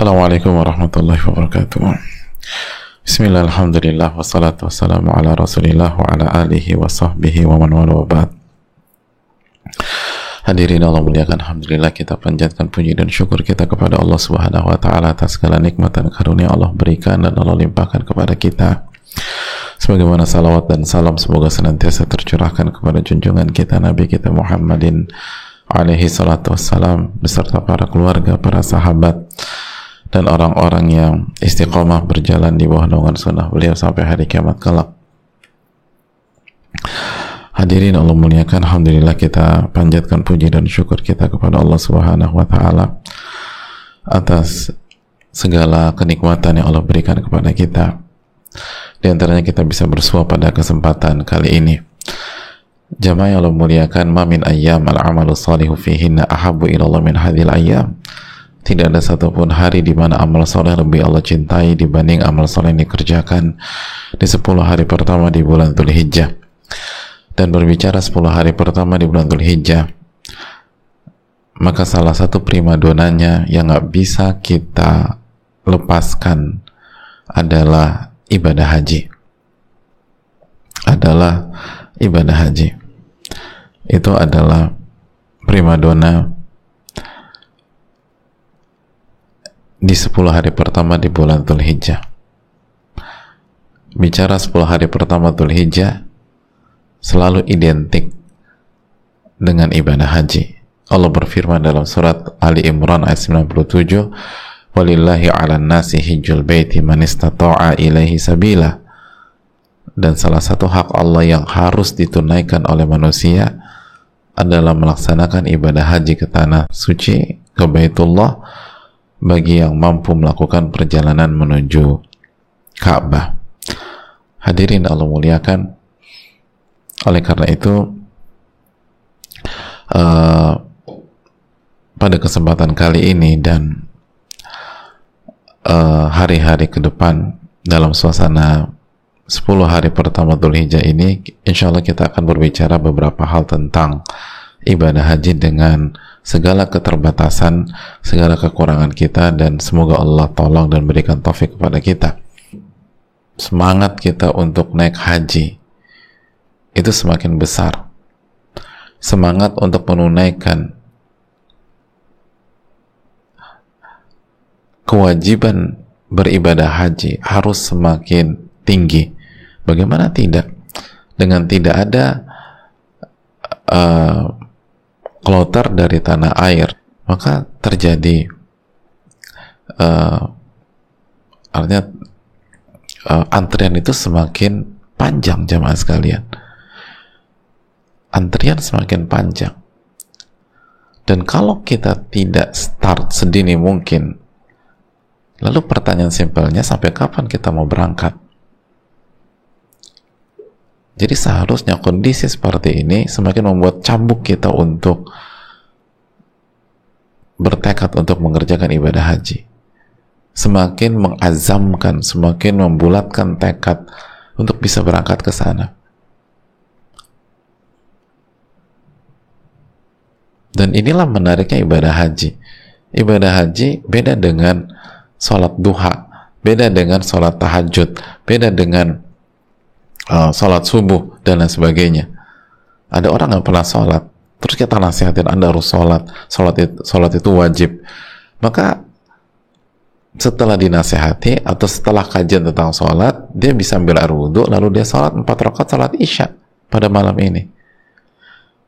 Assalamualaikum warahmatullahi wabarakatuh. Bismillah, alhamdulillah, wassalatu wassalamu ala rasulillah wa ala alihi wa sahbihi wa man wala wa ba'd. Hadirin Allah muliakan Alhamdulillah kita panjatkan puji dan syukur kita kepada Allah subhanahu wa ta'ala atas segala nikmat dan karunia Allah berikan dan Allah limpahkan kepada kita. Sebagaimana salawat dan salam semoga senantiasa tercurahkan kepada junjungan kita Nabi kita Muhammadin alaihi salatu wassalam beserta para keluarga, para sahabat dan orang-orang yang istiqomah berjalan di bawah naungan sunnah beliau sampai hari kiamat kelak. Hadirin Allah muliakan, Alhamdulillah kita panjatkan puji dan syukur kita kepada Allah Subhanahu wa taala atas segala kenikmatan yang Allah berikan kepada kita. Di antaranya kita bisa bersua pada kesempatan kali ini. Jamaah yang Allah muliakan, ma min ayyam al-amalu salihu fihinna ahabbu ila Allah min hadhil ayyam tidak ada satupun hari di mana amal soleh lebih Allah cintai dibanding amal soleh yang dikerjakan di 10 hari pertama di bulan Dhul Hijjah dan berbicara 10 hari pertama di bulan Dhul Hijjah maka salah satu prima donanya yang nggak bisa kita lepaskan adalah ibadah haji. Adalah ibadah haji. Itu adalah prima di 10 hari pertama di bulan Dhul Hijjah bicara 10 hari pertama Dhul Hijjah selalu identik dengan ibadah haji. Allah berfirman dalam surat Ali Imran ayat 97 walillahi ala nasi hijjul baiti man istata'a ilaihi sabila. Dan salah satu hak Allah yang harus ditunaikan oleh manusia adalah melaksanakan ibadah haji ke tanah suci ke Baitullah bagi yang mampu melakukan perjalanan menuju Ka'bah. Hadirin Allah muliakan. Oleh karena itu, uh, pada kesempatan kali ini dan eh, hari-hari uh, ke depan dalam suasana 10 hari pertama Dhul Hijjah ini, insya Allah kita akan berbicara beberapa hal tentang ibadah haji dengan segala keterbatasan, segala kekurangan kita dan semoga Allah tolong dan berikan taufik kepada kita. Semangat kita untuk naik haji itu semakin besar. Semangat untuk menunaikan kewajiban beribadah haji harus semakin tinggi. Bagaimana tidak? Dengan tidak ada uh, kloter dari tanah air maka terjadi uh, artinya uh, antrian itu semakin panjang jamaah sekalian. Antrian semakin panjang. Dan kalau kita tidak start sedini mungkin lalu pertanyaan simpelnya sampai kapan kita mau berangkat jadi seharusnya kondisi seperti ini semakin membuat cambuk kita untuk bertekad untuk mengerjakan ibadah haji. Semakin mengazamkan, semakin membulatkan tekad untuk bisa berangkat ke sana. Dan inilah menariknya ibadah haji. Ibadah haji beda dengan sholat duha, beda dengan sholat tahajud, beda dengan uh, sholat subuh dan lain sebagainya. Ada orang yang pernah sholat terus kita nasihatin anda harus sholat sholat itu, sholat itu wajib. Maka setelah dinasehati atau setelah kajian tentang sholat dia bisa ambil air wudhu lalu dia sholat empat rakaat sholat isya pada malam ini.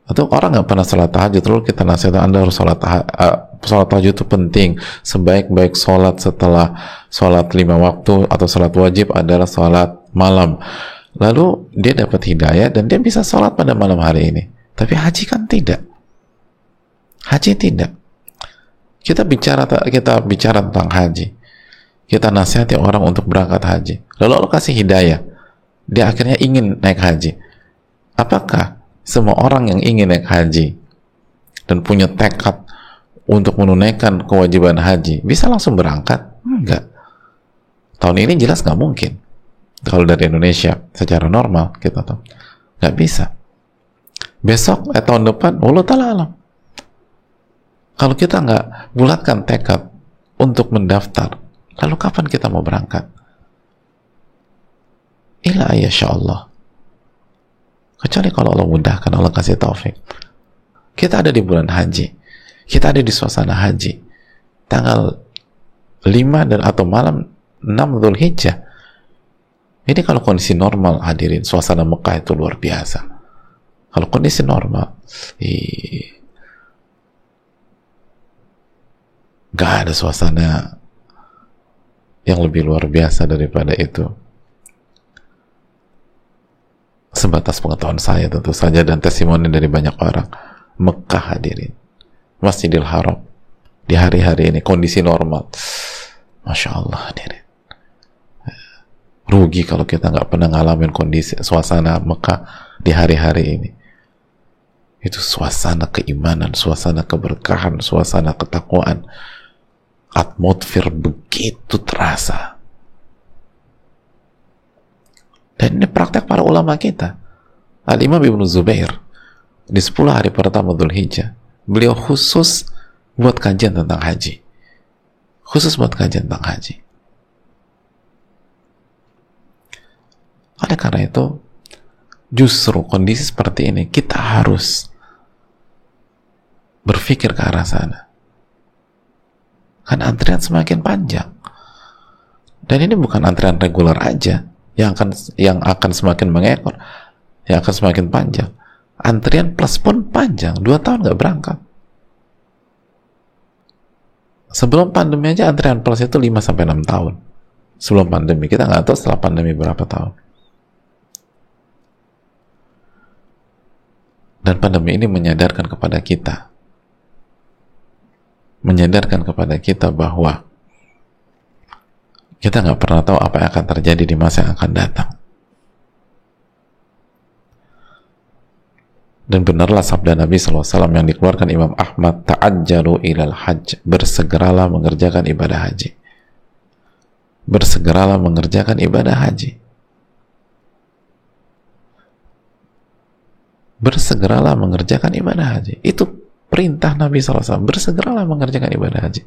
Atau orang nggak pernah sholat tahajud lalu kita nasihat anda harus sholat uh, sholat tahajud itu penting. Sebaik-baik sholat setelah sholat lima waktu atau sholat wajib adalah sholat malam lalu dia dapat hidayah dan dia bisa sholat pada malam hari ini. Tapi haji kan tidak. Haji tidak. Kita bicara kita bicara tentang haji. Kita nasihati orang untuk berangkat haji. Lalu Allah kasih hidayah. Dia akhirnya ingin naik haji. Apakah semua orang yang ingin naik haji dan punya tekad untuk menunaikan kewajiban haji bisa langsung berangkat? enggak. Tahun ini jelas nggak mungkin kalau dari Indonesia secara normal kita tahu nggak bisa besok eh, tahun depan Allah taala alam kalau kita nggak bulatkan tekad untuk mendaftar. Lalu kapan kita mau berangkat? Ila ya Allah. Kecuali kalau Allah mudahkan, Allah kasih taufik. Kita ada di bulan haji. Kita ada di suasana haji. Tanggal 5 dan atau malam 6 Dhul Hijjah. Ini kalau kondisi normal hadirin, suasana Mekah itu luar biasa. Kalau kondisi normal, gak ada suasana yang lebih luar biasa daripada itu. Sebatas pengetahuan saya tentu saja dan testimoni dari banyak orang. Mekah hadirin. Masjidil Haram. Di hari-hari ini kondisi normal. Masya Allah hadirin rugi kalau kita nggak pernah ngalamin kondisi suasana Mekah di hari-hari ini itu suasana keimanan, suasana keberkahan, suasana ketakwaan atmosfer begitu terasa dan ini praktek para ulama kita. Al-Imam Ibn Zubair di 10 hari pertama Dhul Hijjah, beliau khusus buat kajian tentang haji. Khusus buat kajian tentang haji. Oleh karena itu, justru kondisi seperti ini, kita harus berpikir ke arah sana. Kan antrian semakin panjang. Dan ini bukan antrian reguler aja yang akan yang akan semakin mengekor yang akan semakin panjang antrian plus pun panjang dua tahun nggak berangkat sebelum pandemi aja antrian plus itu 5 sampai enam tahun sebelum pandemi kita nggak tahu setelah pandemi berapa tahun dan pandemi ini menyadarkan kepada kita menyadarkan kepada kita bahwa kita nggak pernah tahu apa yang akan terjadi di masa yang akan datang. Dan benarlah sabda Nabi SAW yang dikeluarkan Imam Ahmad, ta'ajjalu ilal hajj, bersegeralah mengerjakan ibadah haji. Bersegeralah mengerjakan ibadah haji. Bersegeralah mengerjakan ibadah haji. Itu perintah Nabi SAW, bersegeralah mengerjakan ibadah haji.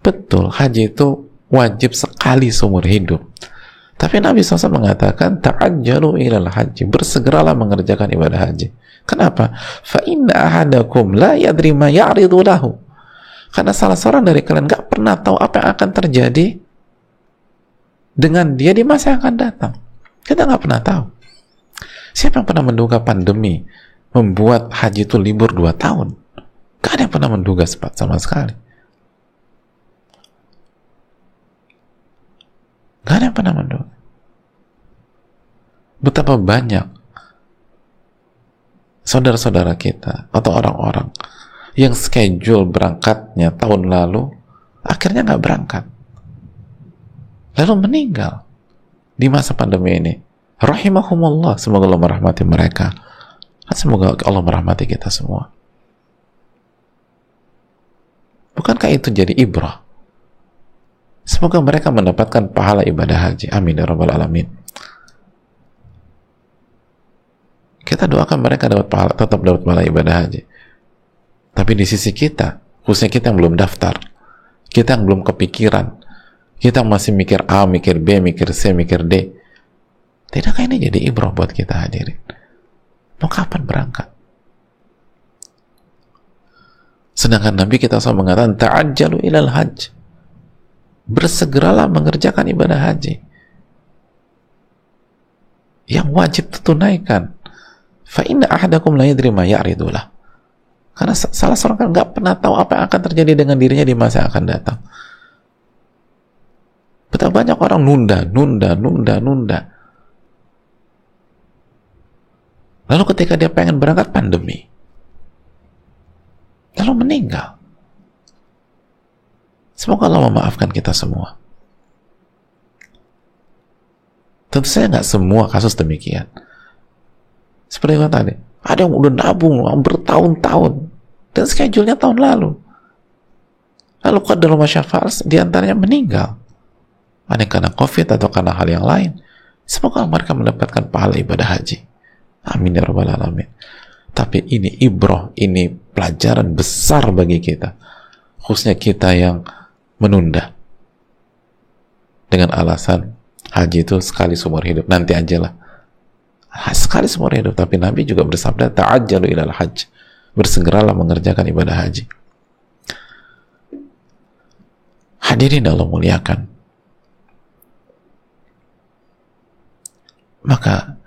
Betul, haji itu wajib sekali seumur hidup. Tapi Nabi SAW mengatakan ta'ajjalu ilal haji, bersegeralah mengerjakan ibadah haji. Kenapa? Fa inna ahadakum la yadri ma ya'ridu lahu. Karena salah seorang dari kalian gak pernah tahu apa yang akan terjadi dengan dia di masa yang akan datang. Kita gak pernah tahu. Siapa yang pernah menduga pandemi membuat haji itu libur dua tahun? Gak ada yang pernah menduga sama sekali. Gak ada yang pernah menduga. Betapa banyak saudara-saudara kita atau orang-orang yang schedule berangkatnya tahun lalu akhirnya nggak berangkat lalu meninggal di masa pandemi ini rahimahumullah semoga Allah merahmati mereka semoga Allah merahmati kita semua bukankah itu jadi ibrah Semoga mereka mendapatkan pahala ibadah haji. Amin ya alamin. Kita doakan mereka dapat pahala, tetap dapat pahala ibadah haji. Tapi di sisi kita, khususnya kita yang belum daftar, kita yang belum kepikiran, kita masih mikir A, mikir B, mikir C, mikir D. Tidakkah ini jadi ibrah buat kita hadirin? Mau kapan berangkat? Sedangkan Nabi kita selalu mengatakan ta'ajjalu ilal hajj. Bersegeralah mengerjakan ibadah haji. Yang wajib tunaikan. Fa inna ahadakum la yadri ma ya'ridulah karena salah seorang kan nggak pernah tahu apa yang akan terjadi dengan dirinya di masa yang akan datang. Betapa banyak orang nunda nunda nunda nunda lalu ketika dia pengen berangkat pandemi lalu meninggal Semoga Allah memaafkan kita semua. Tentu saya nggak semua kasus demikian. Seperti yang tadi, ada yang udah nabung bertahun-tahun dan schedule-nya tahun lalu. Lalu dalam masyafal di antaranya meninggal. Ada karena COVID atau karena hal yang lain. Semoga mereka mendapatkan pahala ibadah haji. Amin ya rabbal alamin. Tapi ini ibroh, ini pelajaran besar bagi kita. Khususnya kita yang menunda dengan alasan haji itu sekali seumur hidup. Nanti aja lah. Sekali seumur hidup. Tapi Nabi juga bersabda ta'ajjalu ilal hajj. Bersegeralah mengerjakan ibadah haji. Hadirin Allah muliakan. Maka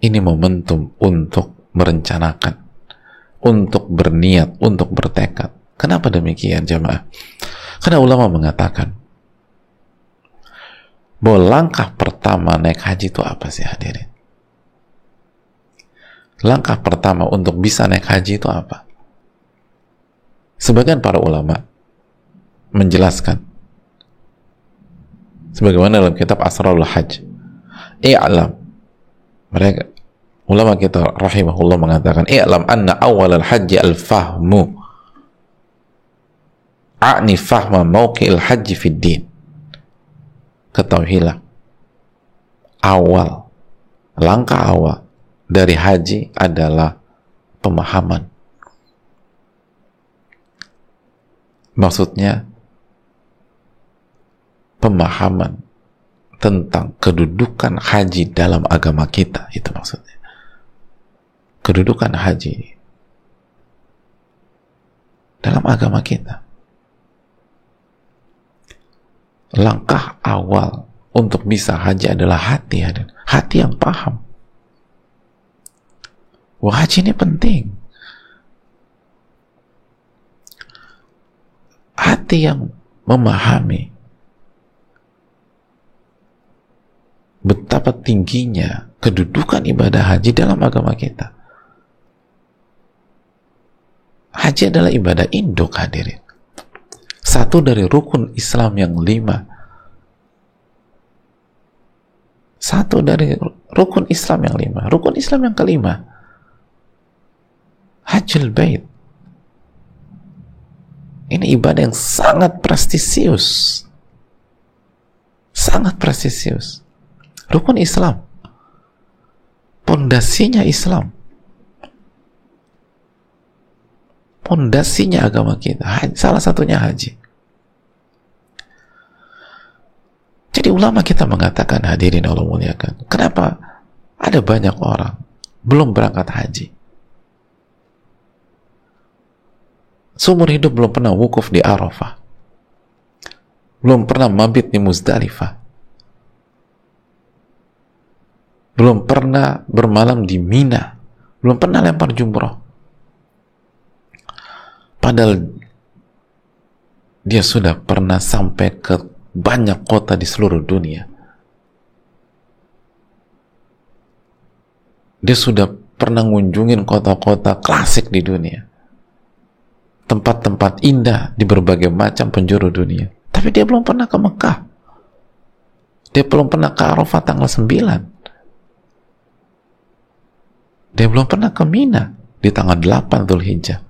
ini momentum untuk merencanakan untuk berniat, untuk bertekad kenapa demikian jamaah? karena ulama mengatakan bahwa langkah pertama naik haji itu apa sih hadirin? Langkah pertama untuk bisa naik haji itu apa? Sebagian para ulama menjelaskan sebagaimana dalam kitab Asrarul Hajj i'lam mereka ulama kita rahimahullah mengatakan i'lam anna awal al-hajji al-fahmu. A'ni fahma mawqi'il hajji fid din. Ketahuilah awal langkah awal dari haji adalah pemahaman. Maksudnya pemahaman tentang kedudukan haji dalam agama kita itu maksudnya. Kedudukan haji dalam agama kita. Langkah awal untuk bisa haji adalah hati hati yang paham. Wah haji ini penting. Hati yang memahami betapa tingginya kedudukan ibadah haji dalam agama kita. Haji adalah ibadah induk hadirin. Satu dari rukun Islam yang lima. Satu dari rukun Islam yang lima. Rukun Islam yang kelima. Hajjul bait. Ini ibadah yang sangat prestisius. Sangat prestisius rukun Islam. Pondasinya Islam. Pondasinya agama kita. Salah satunya haji. Jadi ulama kita mengatakan hadirin Allah muliakan kenapa ada banyak orang belum berangkat haji? Seumur hidup belum pernah wukuf di Arafah. Belum pernah mabit di Muzdalifah belum pernah bermalam di Mina belum pernah lempar jumroh Padahal dia sudah pernah sampai ke banyak kota di seluruh dunia. Dia sudah pernah ngunjungin kota-kota klasik di dunia. Tempat-tempat indah di berbagai macam penjuru dunia. Tapi dia belum pernah ke Mekah. Dia belum pernah ke Arafah tanggal 9. Dia belum pernah ke Mina di tanggal 8 Dhul Hijjah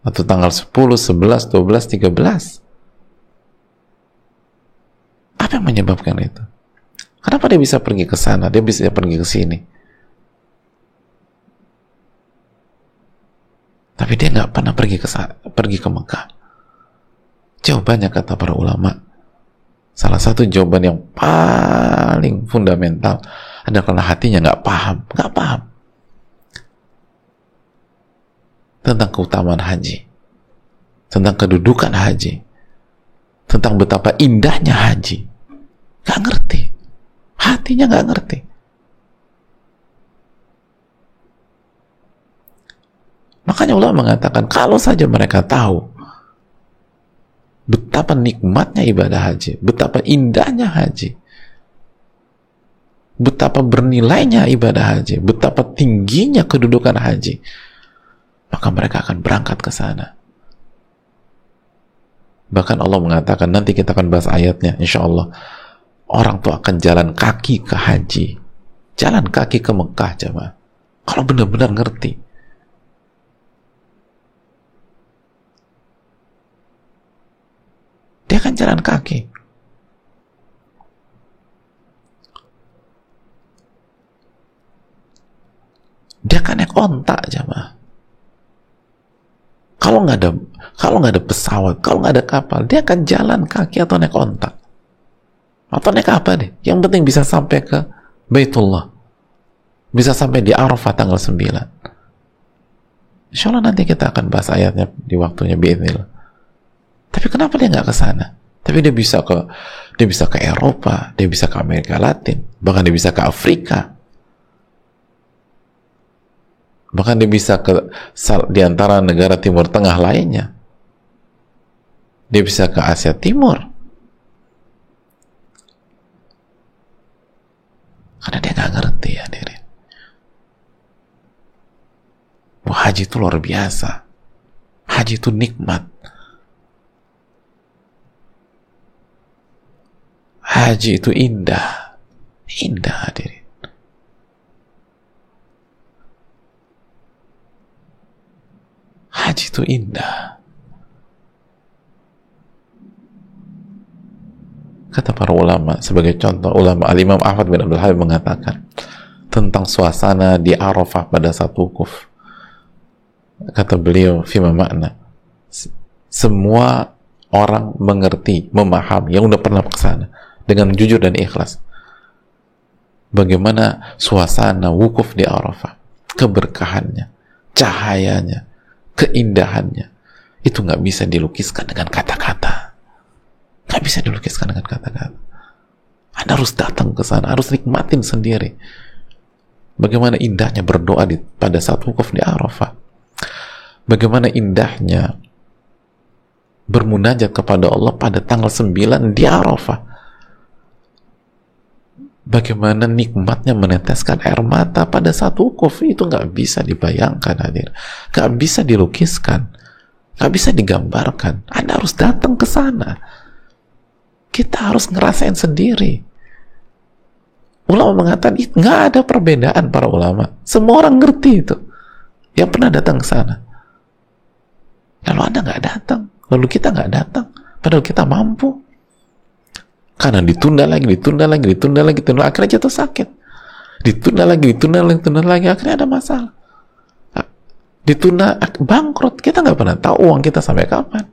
atau tanggal 10, 11, 12, 13 apa yang menyebabkan itu? Kenapa dia bisa pergi ke sana, dia bisa pergi ke sini? Tapi dia nggak pernah pergi ke pergi ke Mekah. Jawabannya kata para ulama, salah satu jawaban yang paling fundamental adalah karena hatinya nggak paham, nggak paham. tentang keutamaan haji, tentang kedudukan haji, tentang betapa indahnya haji. Gak ngerti. Hatinya gak ngerti. Makanya Allah mengatakan, kalau saja mereka tahu betapa nikmatnya ibadah haji, betapa indahnya haji, betapa bernilainya ibadah haji, betapa tingginya kedudukan haji, maka mereka akan berangkat ke sana. Bahkan Allah mengatakan nanti kita akan bahas ayatnya, insya Allah orang tuh akan jalan kaki ke haji, jalan kaki ke Mekah coba. Kalau benar-benar ngerti, dia akan jalan kaki. Dia akan naik ontak jamaah kalau nggak ada kalau nggak ada pesawat, kalau nggak ada kapal, dia akan jalan kaki atau naik ontak. Atau naik apa deh? Yang penting bisa sampai ke Baitullah. Bisa sampai di Arafah tanggal 9. Insya Allah nanti kita akan bahas ayatnya di waktunya biiznillah. Tapi kenapa dia nggak ke sana? Tapi dia bisa ke dia bisa ke Eropa, dia bisa ke Amerika Latin, bahkan dia bisa ke Afrika. Bahkan dia bisa ke di antara negara Timur Tengah lainnya. Dia bisa ke Asia Timur. Karena dia nggak ngerti ya diri. Wah, haji itu luar biasa. Haji itu nikmat. Haji itu indah. Indah hadirin. Haji itu indah. Kata para ulama, sebagai contoh ulama Al-Imam Ahmad bin Abdul Habib mengatakan tentang suasana di Arafah pada saat wukuf. Kata beliau, fima makna. Semua orang mengerti, memahami, yang udah pernah ke sana dengan jujur dan ikhlas. Bagaimana suasana wukuf di Arafah, keberkahannya, cahayanya, keindahannya, itu nggak bisa dilukiskan dengan kata-kata Gak bisa dilukiskan dengan kata-kata. Anda harus datang ke sana, harus nikmatin sendiri. Bagaimana indahnya berdoa di, pada saat wukuf di Arafah. Bagaimana indahnya bermunajat kepada Allah pada tanggal 9 di Arafah. Bagaimana nikmatnya meneteskan air mata pada saat wukuf itu nggak bisa dibayangkan hadir, nggak bisa dilukiskan, nggak bisa digambarkan. Anda harus datang ke sana kita harus ngerasain sendiri. Ulama mengatakan nggak ada perbedaan para ulama. Semua orang ngerti itu. Yang pernah datang ke sana. Kalau anda nggak datang, lalu kita nggak datang, padahal kita mampu. Karena ditunda lagi, ditunda lagi, ditunda lagi, ditunda lagi, akhirnya jatuh sakit. Ditunda lagi, ditunda lagi, ditunda lagi, akhirnya ada masalah. Ditunda bangkrut, kita nggak pernah tahu uang kita sampai kapan.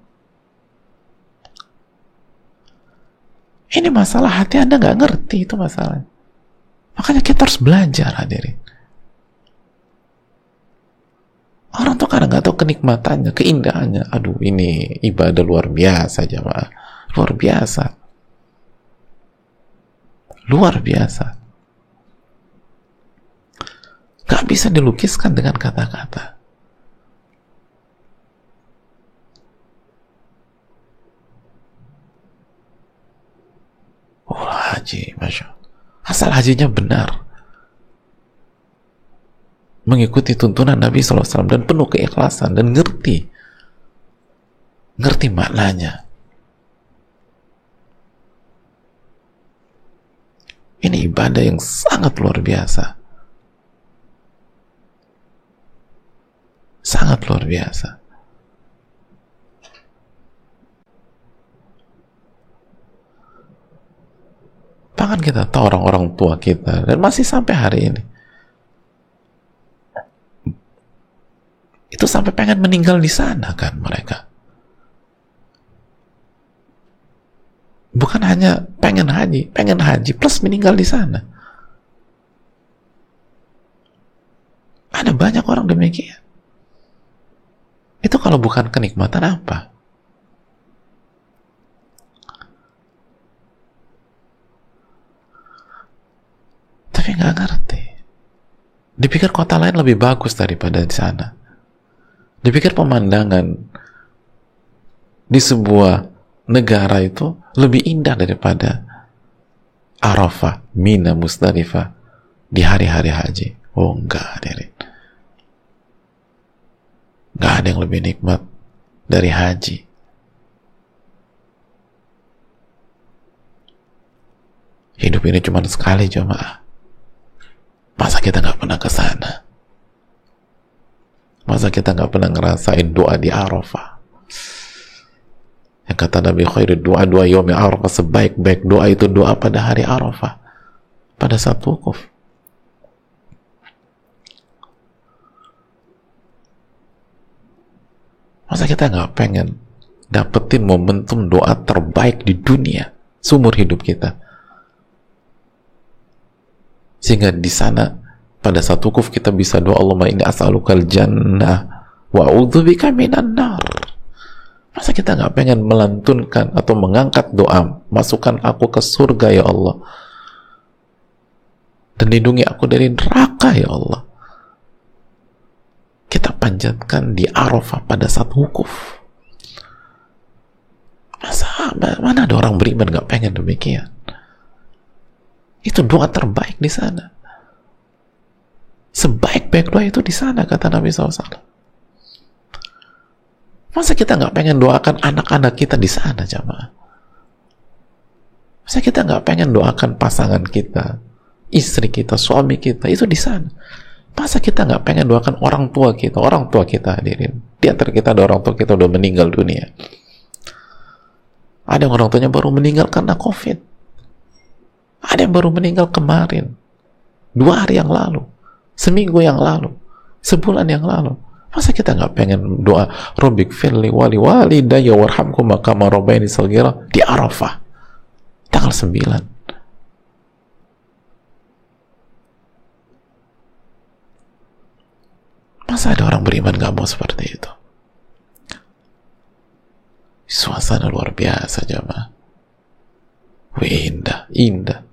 Ini masalah hati Anda nggak ngerti itu masalah. Makanya kita harus belajar hadirin. Orang tuh kadang nggak tahu kenikmatannya, keindahannya. Aduh, ini ibadah luar biasa jamaah. Luar biasa. Luar biasa. Gak bisa dilukiskan dengan kata-kata. Oh haji, Masya Asal hajinya benar. Mengikuti tuntunan Nabi SAW dan penuh keikhlasan dan ngerti. Ngerti maknanya. Ini ibadah yang sangat luar biasa. Sangat luar biasa. Bahkan kita tahu orang-orang tua kita dan masih sampai hari ini. Itu sampai pengen meninggal di sana kan mereka. Bukan hanya pengen haji, pengen haji plus meninggal di sana. Ada banyak orang demikian. Itu kalau bukan kenikmatan apa? tapi nggak ngerti. Dipikir kota lain lebih bagus daripada di sana. Dipikir pemandangan di sebuah negara itu lebih indah daripada Arafah, Mina, Musdalifah di hari-hari haji. Oh enggak, hadirin. Enggak ada yang lebih nikmat dari haji. Hidup ini cuma sekali jemaah. Masa kita nggak pernah ke sana? Masa kita nggak pernah ngerasain doa di Arafah? Yang kata Nabi Khair doa doa yomi Arafah. Sebaik-baik doa itu doa pada hari Arafah. Pada saat wukuf. Masa kita nggak pengen dapetin momentum doa terbaik di dunia seumur hidup kita? Sehingga di sana pada saat wukuf kita bisa doa Allahumma ini as'alukal jannah wa a'udzubika minan nar masa kita nggak pengen melantunkan atau mengangkat doa masukkan aku ke surga ya Allah? Dan lindungi aku dari neraka ya Allah. Kita panjatkan di Arafah pada saat wukuf. Masa mana ada orang beriman nggak pengen demikian? Itu doa terbaik di sana. Sebaik-baik doa itu di sana kata Nabi SAW masa kita nggak pengen doakan anak-anak kita di sana jamaah? Masa kita nggak pengen doakan pasangan kita istri kita suami kita itu di sana? Masa kita nggak pengen doakan orang tua kita? Orang tua kita hadirin. Di antara kita ada orang tua kita udah meninggal dunia. Ada yang orang tuanya baru meninggal karena covid. Ada yang baru meninggal kemarin. Dua hari yang lalu. Seminggu yang lalu, sebulan yang lalu. Masa kita nggak pengen doa Robik firli wali wali daya warhamku maka marobaini salgira di Arafah tanggal 9 Masa ada orang beriman gak mau seperti itu? Suasana luar biasa jamaah. Wih, indah. indah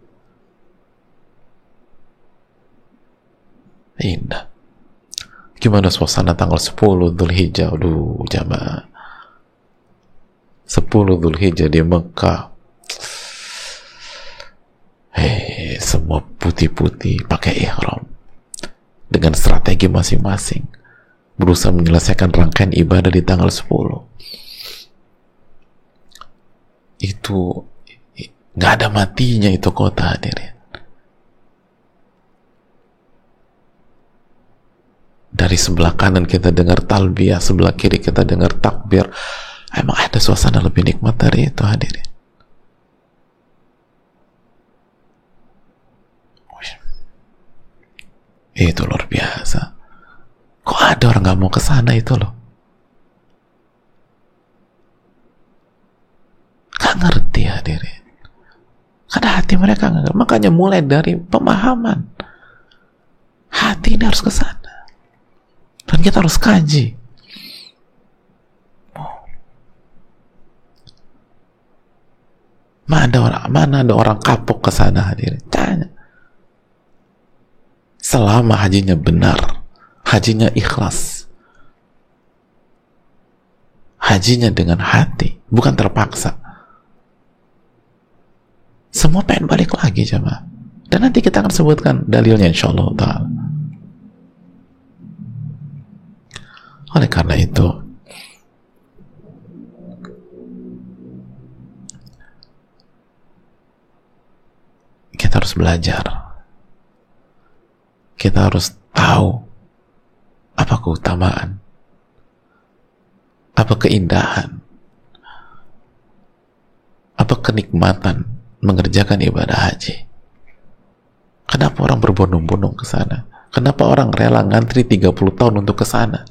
gimana suasana tanggal 10 Dhul Hijjah aduh jamaah. 10 Dhul Hijjah di Mekah. Hei semua putih-putih pakai ihram. Dengan strategi masing-masing. Berusaha menyelesaikan rangkaian ibadah di tanggal 10 itu nggak ada matinya itu kota hadirin dari sebelah kanan kita dengar talbiyah, sebelah kiri kita dengar takbir. Emang ada suasana lebih nikmat dari itu hadirin. Itu luar biasa. Kok ada orang gak mau ke sana itu loh? Gak ngerti hadirin. Karena hati mereka gak ngerti. Makanya mulai dari pemahaman. Hati ini harus ke sana dan kita harus kaji. Mana ada orang mana ada orang kapok ke sana hadirin? Tanya. Selama hajinya benar hajinya ikhlas. Hajinya dengan hati bukan terpaksa. Semua pengen balik lagi coba. Dan nanti kita akan sebutkan dalilnya insya Allah ta'ala Oleh karena itu, kita harus belajar. Kita harus tahu apa keutamaan, apa keindahan, apa kenikmatan mengerjakan ibadah haji. Kenapa orang berbondong-bondong ke sana? Kenapa orang rela ngantri 30 tahun untuk ke sana?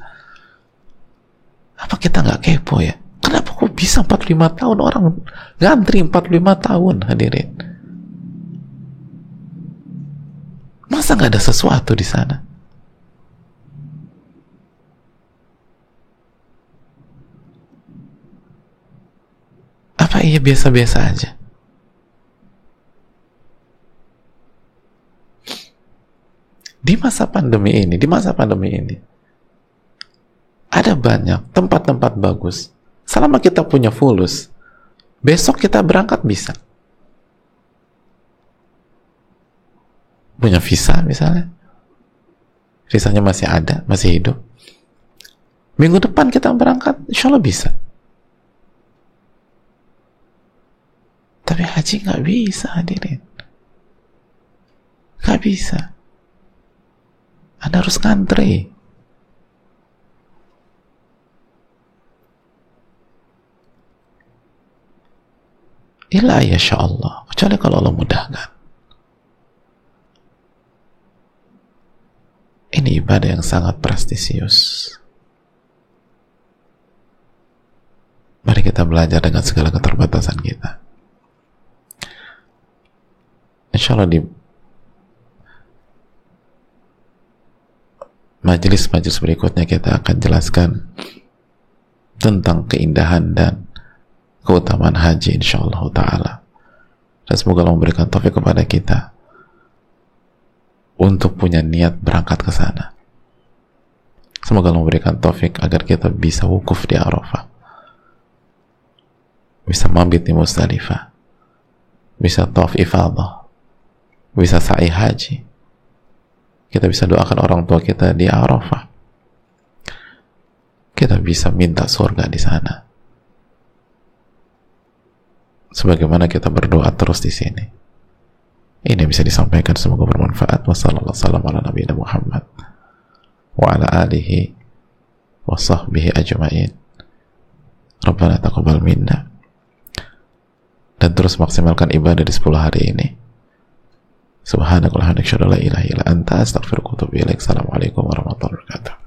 Apa kita nggak kepo ya? Kenapa kok bisa 45 tahun orang ngantri 45 tahun hadirin? Masa nggak ada sesuatu di sana? Apa iya biasa-biasa aja? Di masa pandemi ini, di masa pandemi ini, ada banyak tempat-tempat bagus. Selama kita punya fulus, besok kita berangkat bisa. Punya visa misalnya. Visanya masih ada, masih hidup. Minggu depan kita berangkat, insya Allah bisa. Tapi haji nggak bisa hadirin. Nggak bisa. Anda harus ngantri. Ila ya Allah. Kecuali kalau Allah mudahkan. Ini ibadah yang sangat prestisius. Mari kita belajar dengan segala keterbatasan kita insya Allah di majelis-majelis berikutnya kita akan jelaskan tentang keindahan dan keutamaan haji insya Allah ta'ala. Dan semoga Allah memberikan taufik kepada kita untuk punya niat berangkat ke sana. Semoga Allah memberikan taufik agar kita bisa wukuf di Arafah. Bisa mabit di Musdalifah. Bisa tawaf ifadah. Bisa sa'i haji. Kita bisa doakan orang tua kita di Arafah. Kita bisa minta surga di sana sebagaimana kita berdoa terus di sini. Ini bisa disampaikan semoga bermanfaat. Wassalamualaikum warahmatullahi Muhammad wa ala alihi wa sahbihi ajma'in. Rabbana taqabbal minna. Dan terus maksimalkan ibadah di 10 hari ini. Subhanakallahumma wa bihamdika la ilaha illa anta astaghfiruka wa atubu ilaik. Assalamualaikum warahmatullahi wabarakatuh